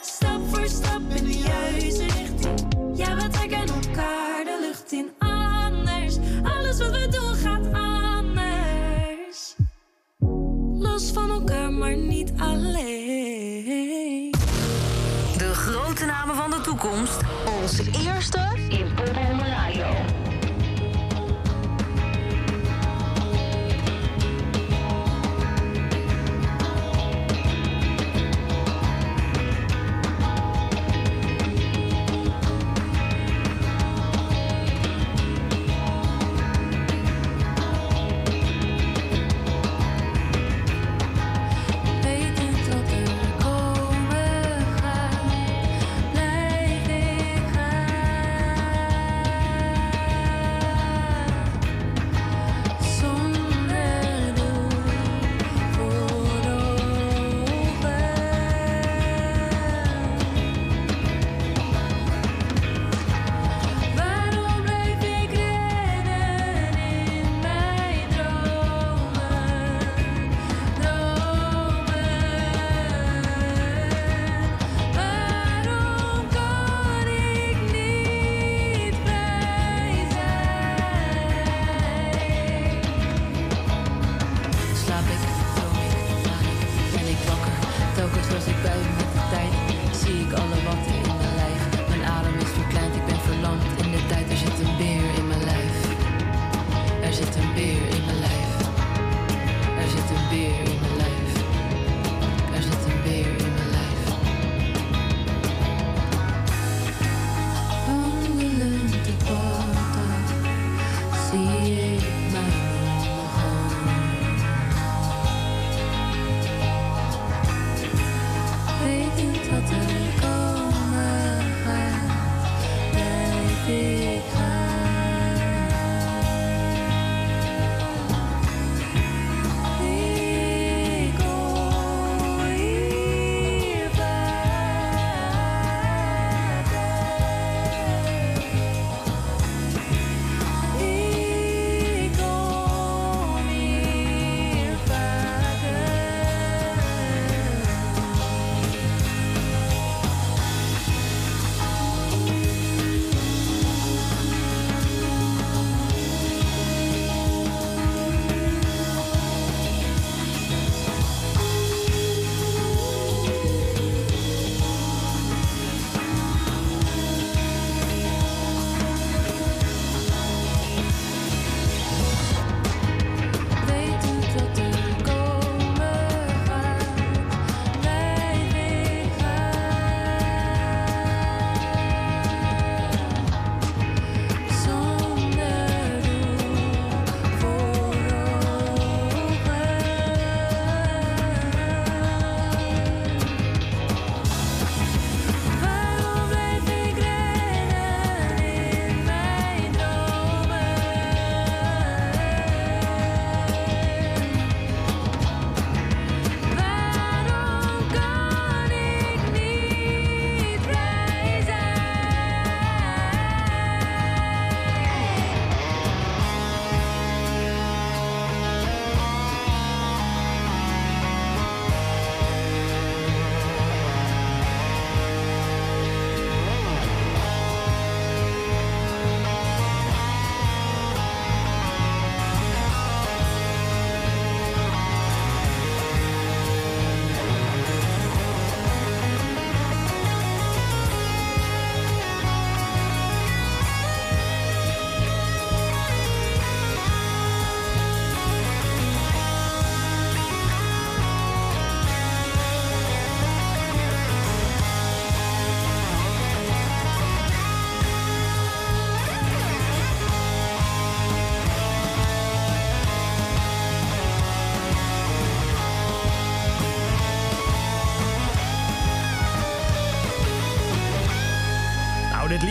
Stap voor stap in de juiste richting. Ja, we trekken elkaar de lucht in anders. Alles wat we doen gaat anders. Los van elkaar, maar niet alleen. Toekomst. Onze eerste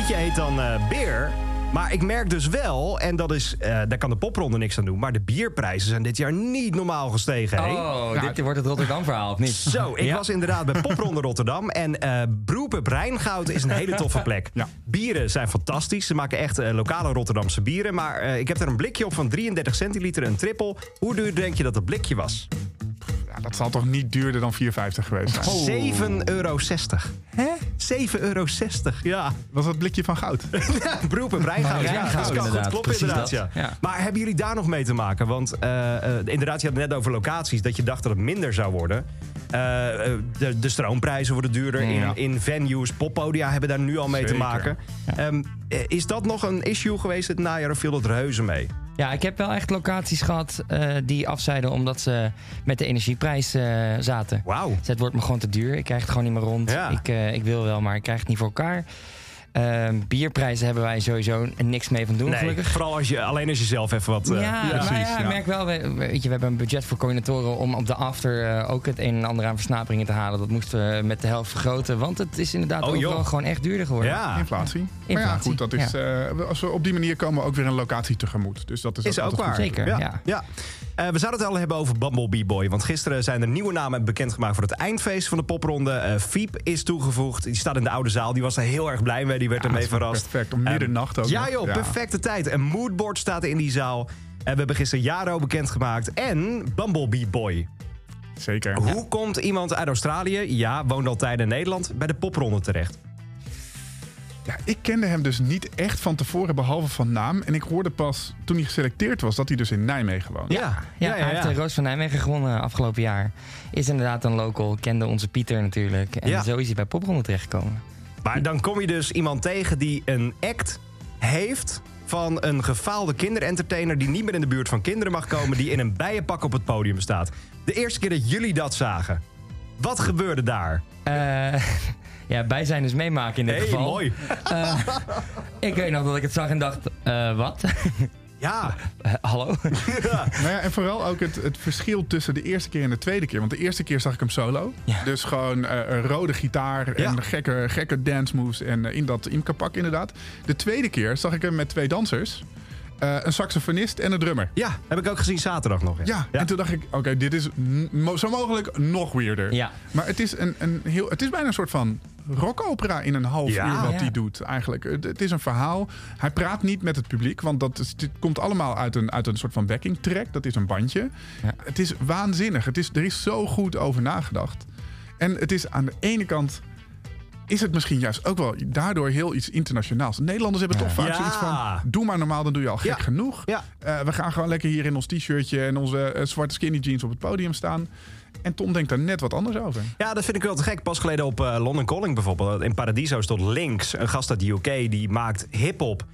liedje heet dan eh, Beer. Maar ik merk dus wel, en dat is, eh, daar kan de popronde niks aan doen... maar de bierprijzen zijn dit jaar niet normaal gestegen. hè? Oh, dit wordt het Rotterdam verhaal, of niet? Zo, ik Ja. was inderdaad bij Popronde Rotterdam. En eh Broepup Rijngoud is een hele toffe plek. Ja. Bieren zijn fantastisch. Ze maken echt eh, lokale Rotterdamse bieren. Maar eh, ik heb er een blikje op van 33 centiliter, een trippel. Hoe duur denk je dat dat blikje was? Ja, dat zal toch niet duurder dan 4,50 geweest zijn? 7,60 euro. Hè? 7,60 euro, ja. Was dat blikje van goud? Beroep op Rijngoud. Ja, Rijngoud, dat kan goed kloppen inderdaad. dat. Ja. Ja. Maar hebben jullie daar nog mee te maken? Want eh, eh, inderdaad, je had het net over locaties. Dat je dacht dat het minder zou worden. Eh, de, de stroomprijzen worden duurder. Ja. In, in venues, poppodia hebben daar nu al mee te maken. Ehm, eh, is dat nog een issue geweest het najaar of viel dat reuze mee? Ja, ik heb wel echt locaties gehad eh, die afzeiden omdat ze met de energieprijs eh, zaten. Wauw. Dus het wordt me gewoon te duur. Ik krijg het gewoon niet meer rond. Ja. Ik, eh, ik wil wel, maar ik krijg het niet voor elkaar. Ehm, bierprijzen hebben wij sowieso niks mee van doen, Nee, gelukkig. vooral als je, alleen als je zelf even wat... eh, ja, maar precies, ja, ik ja. merk wel, we, weet je, we hebben een budget voor coördinatoren om op de after eh, ook het een en ander aan versnaperingen te halen. Dat moesten we met de helft vergroten, want het is inderdaad Oh, joh. overal gewoon echt duurder geworden. ja. Inflatie. Maar ja, goed, dat is, eh, als we op die manier komen we ook weer een locatie tegemoet. Dus dat is, Is ook altijd waar. goed. Zeker, Ja. ja. Eh, we zouden het al hebben over Bumblebee Boy. Want gisteren zijn er nieuwe namen bekendgemaakt voor het eindfeest van de popronde. Eh Fiep is toegevoegd. Die staat in de oude zaal. Die was er heel erg blij mee. Die werd Ja, ermee verrast. Perfect, om middernacht ook Ja joh, perfecte tijd. Een moodboard staat in die zaal. En we hebben gisteren Jaro bekendgemaakt. En Bumblebee Boy. Zeker. Hoe komt iemand uit Australië, ja, woont al tijden in Nederland, bij de popronde terecht? Ja, ik kende hem dus niet echt van tevoren, behalve van naam. En ik hoorde pas toen hij geselecteerd was dat hij dus in Nijmegen woont. Ja, Ja, hij heeft de Roos van Nijmegen gewonnen afgelopen jaar. Is inderdaad een local, kende onze Pieter natuurlijk. En Ja. zo is hij bij Popronde terechtgekomen. Maar dan kom je dus iemand tegen die een act heeft van een gefaalde kinderentertainer die niet meer in de buurt van kinderen mag komen, die in een bijenpak op het podium staat. De eerste keer dat jullie dat zagen, wat gebeurde daar? Eh, ja, bij zijn dus meemaken in dit Hey, geval. mooi. Eh, ik weet nog dat ik het zag en dacht, eh, wat? Ja, Eh, hallo? Nou ja, en vooral ook het, het verschil tussen de eerste keer en de tweede keer. Want de eerste keer zag ik hem solo. Ja. Dus gewoon eh, een rode gitaar en Ja. gekke, gekke dance moves en in dat imkapak inderdaad. De tweede keer zag ik hem met twee dansers. Eh, een saxofonist en een drummer. ja, heb ik ook gezien zaterdag nog. Ja, en toen dacht ik, oké, dit is mo- zo mogelijk nog weirder. Ja. Maar het is, een, een heel, het is bijna een soort van rockopera in een half Ja. uur wat Ja. hij doet eigenlijk. Het, het is een verhaal. Hij praat niet met het publiek, want dat is, dit komt allemaal uit een, uit een soort van backing track. Dat is een bandje. Ja. Het is waanzinnig. Het is, er is zo goed over nagedacht. En het is aan de ene kant... Is het misschien juist ook wel daardoor heel iets internationaals? Nederlanders hebben toch vaak zoiets van... Doe maar normaal, dan doe je al gek genoeg. Eh, we gaan gewoon lekker hier in ons t-shirtje en onze eh, zwarte skinny jeans op het podium staan. En Tom denkt daar net wat anders over. Ja, dat vind ik wel te gek. Pas geleden op eh, London Calling bijvoorbeeld. In Paradiso stond links een gast uit de UK die maakt hip-hop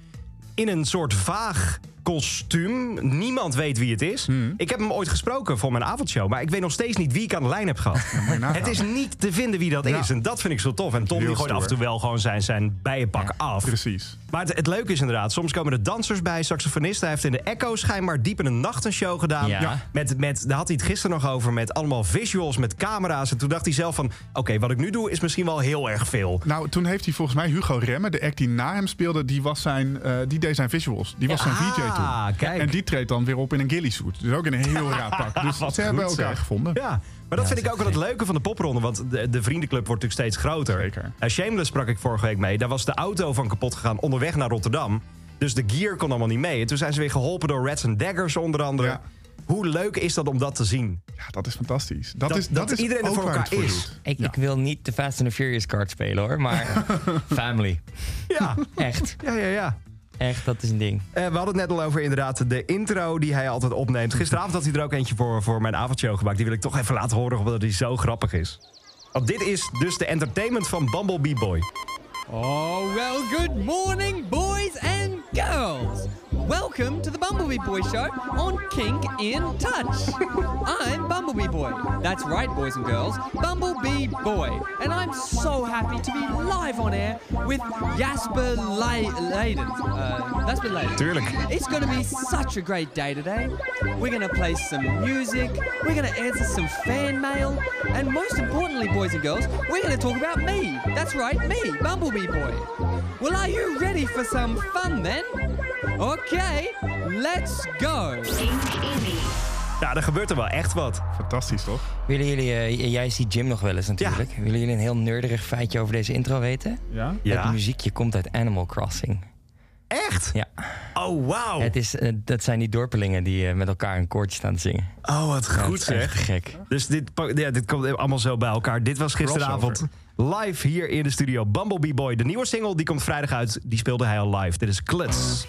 in een soort vaag kostuum. Niemand weet wie het is. Ik heb hem ooit gesproken voor mijn avondshow, maar ik weet nog steeds niet wie ik aan de lijn heb gehad. het is niet te vinden wie dat Ja. is. En dat vind ik zo tof. En Tom die gooit af en toe wel gewoon zijn, zijn bijenpak af. Precies. Maar het, het leuke is inderdaad, soms komen er dansers bij, saxofonisten. Hij heeft in de Echo schijnbaar diep in de nacht een show gedaan. Met, met, daar had hij het gisteren nog over, met allemaal visuals, met camera's. En toen dacht hij zelf van, oké, wat ik nu doe is misschien wel heel erg veel. Nou, toen heeft hij volgens mij Hugo Remmen, de act die na hem speelde, die, was zijn, eh, die deed zijn visuals. Die was zijn Ah, kijk. En die treedt dan weer op in een ghillie suit. Dus ook in een heel raar pak. Dus Wat ze hebben goed, elkaar zeg. gevonden. Ja, maar dat vind ik ook wel het leuke van de popronde. Want de, de vriendenclub wordt natuurlijk steeds groter. Zeker. Eh, Shameless sprak ik vorige week mee. Daar was de auto van kapot gegaan onderweg naar Rotterdam. Dus de gear kon allemaal niet mee. En toen zijn ze weer geholpen door Rats and Daggers onder andere. Ja. Hoe leuk is dat om dat te zien? Ja, dat is fantastisch. Dat, Dat- is, dat is iedereen er ook voor elkaar voor is. Ik, Ja. ik wil niet de Fast and the Furious card spelen hoor, maar family. Ja, Echt, ja, ja. ja. Echt, dat is een ding. Eh, we hadden het net al over inderdaad de intro die hij altijd opneemt. Gisteravond had hij er ook eentje voor, voor mijn avondshow gemaakt. Die wil ik toch even laten horen, omdat hij zo grappig is. Want dit is dus de entertainment van Bumblebee Boy. Oh, well, good morning, boys and girls. Welcome to the Bumblebee Boy Show on Kink in Touch. I'm Bumblebee Boy. That's right, boys and girls, Bumblebee Boy. And I'm so happy to be live on air with Jasper Le- Leyden. Uh, Jasper Leyden. Tuurlijk. It's going to be such a great day today. We're going to play some music, we're going to answer some fan mail, and most importantly, boys and girls, we're going to talk about me. That's right, me, Bumblebee Boy. Well, are you ready for some fun then? Okay, let's go. Ja, er gebeurt er wel echt wat. Fantastisch, toch? Willen jullie, eh, jij ziet Jim nog wel eens natuurlijk. Willen jullie een heel nerdig feitje over deze intro weten? Ja? Het muziekje komt uit Animal Crossing. Echt? Ja. Oh, wauw. Het is, eh, dat zijn die dorpelingen die eh, met elkaar een koortje staan te zingen. Oh, wat Ja, goed is echt zeg. gek. Dus dit, ja, dit komt allemaal zo bij elkaar. Dit was gisteravond live hier in de studio. Bumblebee Boy, de nieuwe single, die komt vrijdag uit. Die speelde hij al live. Dit is Kluts.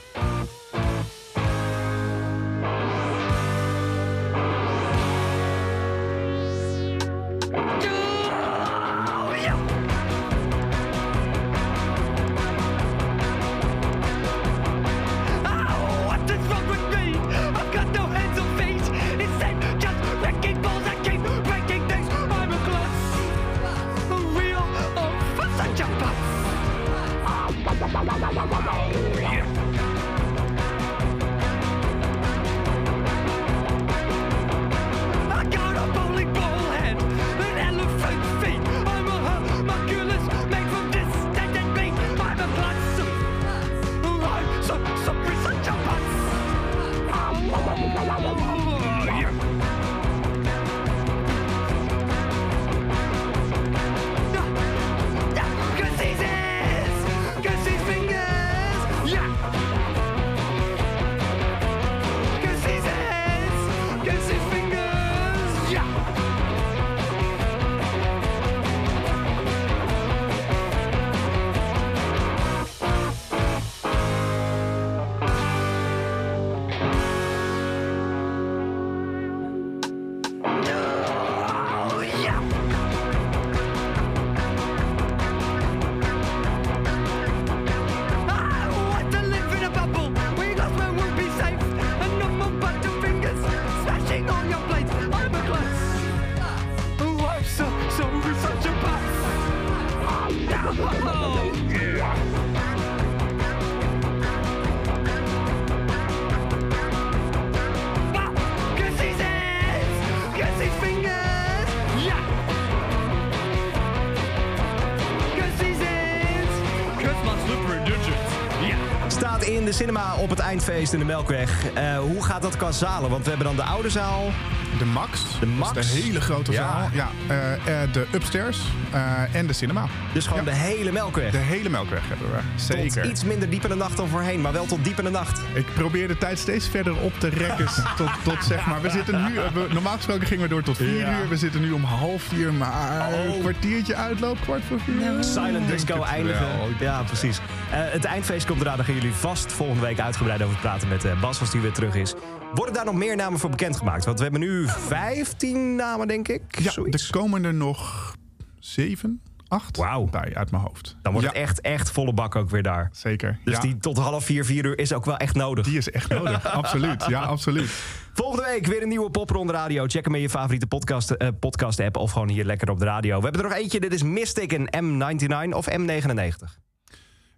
Eindfeest in de Melkweg. Eh, hoe gaat dat qua zalen? Want we hebben dan de oude zaal. De Max. De Max. Dat is de hele grote Ja. zaal. Ja, eh, eh, de upstairs eh, en de cinema. Dus gewoon Ja. de hele Melkweg. De hele Melkweg hebben we. Zeker. Tot iets minder diep in de nacht dan voorheen, maar wel tot diep in de nacht. Ik probeer de tijd steeds verder op te rekken. tot, tot zeg maar. We zitten nu. we- normaal gesproken gingen we door tot vier Ja. uur. We zitten nu om half vier. Maar Oh. een kwartiertje uitloop, kwart voor vier. Silent Denk disco eindigen. Ja, precies. Eh, het eindfeest komt eraan. Daar gaan jullie vast volgende week uitgebreid over praten met eh, Bas als die weer terug is. Worden daar nog meer namen voor bekendgemaakt? Want we hebben nu 15 namen, denk ik. Ja, Zoiets. er komen er nog zeven, acht Wauw. bij uit mijn hoofd. Dan wordt ja, het echt, echt volle bak ook weer daar. Zeker. Dus ja, die tot half vier, vier uur is ook wel echt nodig. die is echt nodig. absoluut. Ja, absoluut. Volgende week weer een nieuwe Popronde Radio. Check hem in je favoriete podcast, eh, podcast app of gewoon hier lekker op de radio. We hebben er nog eentje. Dit is Mystic en M99 of M99.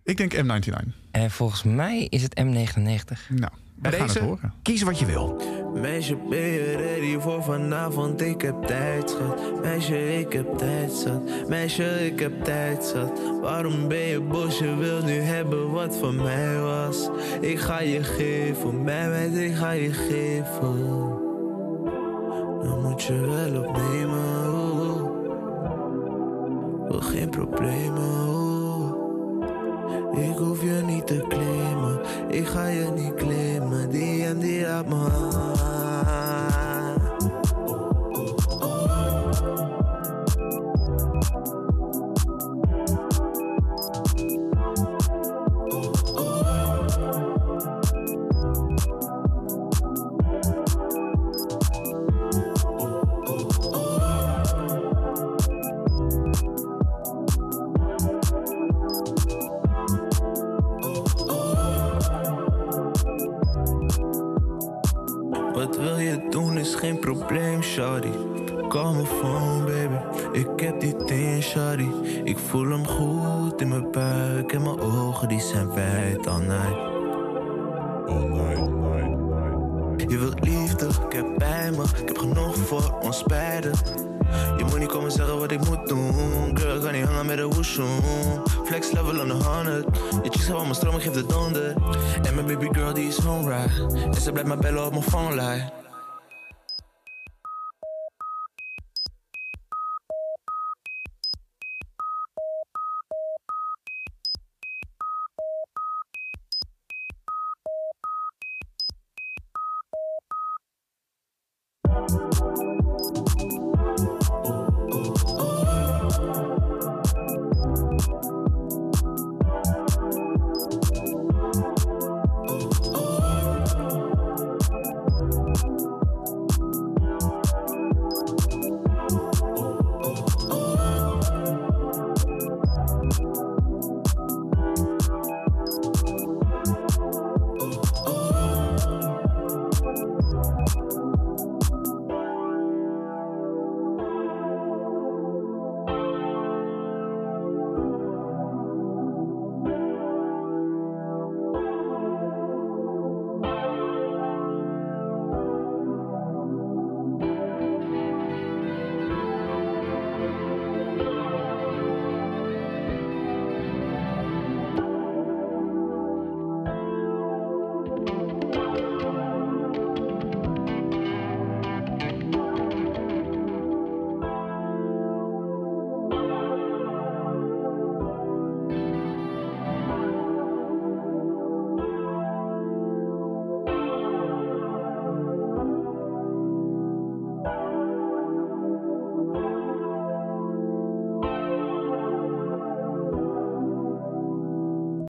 Ik denk M99. En volgens mij is het M99. Nou, Bij gaan deze, het horen. kies wat je wil. Meisje, ben je ready voor vanavond? Ik heb tijd, schat. Meisje, ik heb tijd, zat. Meisje, ik heb tijd, zat. Waarom ben je boos? Je wil nu hebben wat van mij was. Ik ga je geven, bij mij, ik ga je geven. Dan moet je wel opnemen. oh, oh. Wil geen problemen. Ik hoef je niet te claimen, ik ga je niet claimen. Die en die laat me voel hem goed in mijn buik en mijn ogen die zijn wijd all night. All night, night, night. Je wilt liefde, ik heb bij me. Ik heb genoeg voor ons beiden. Je moet niet komen zeggen wat ik moet doen. Girl, ik kan niet hangen met een woeshoe. Flex level on the 100. Je chicks gaan mijn stroom, geef de donder. En mijn baby girl die is home ride. En ze blijft me bellen op mijn phone line.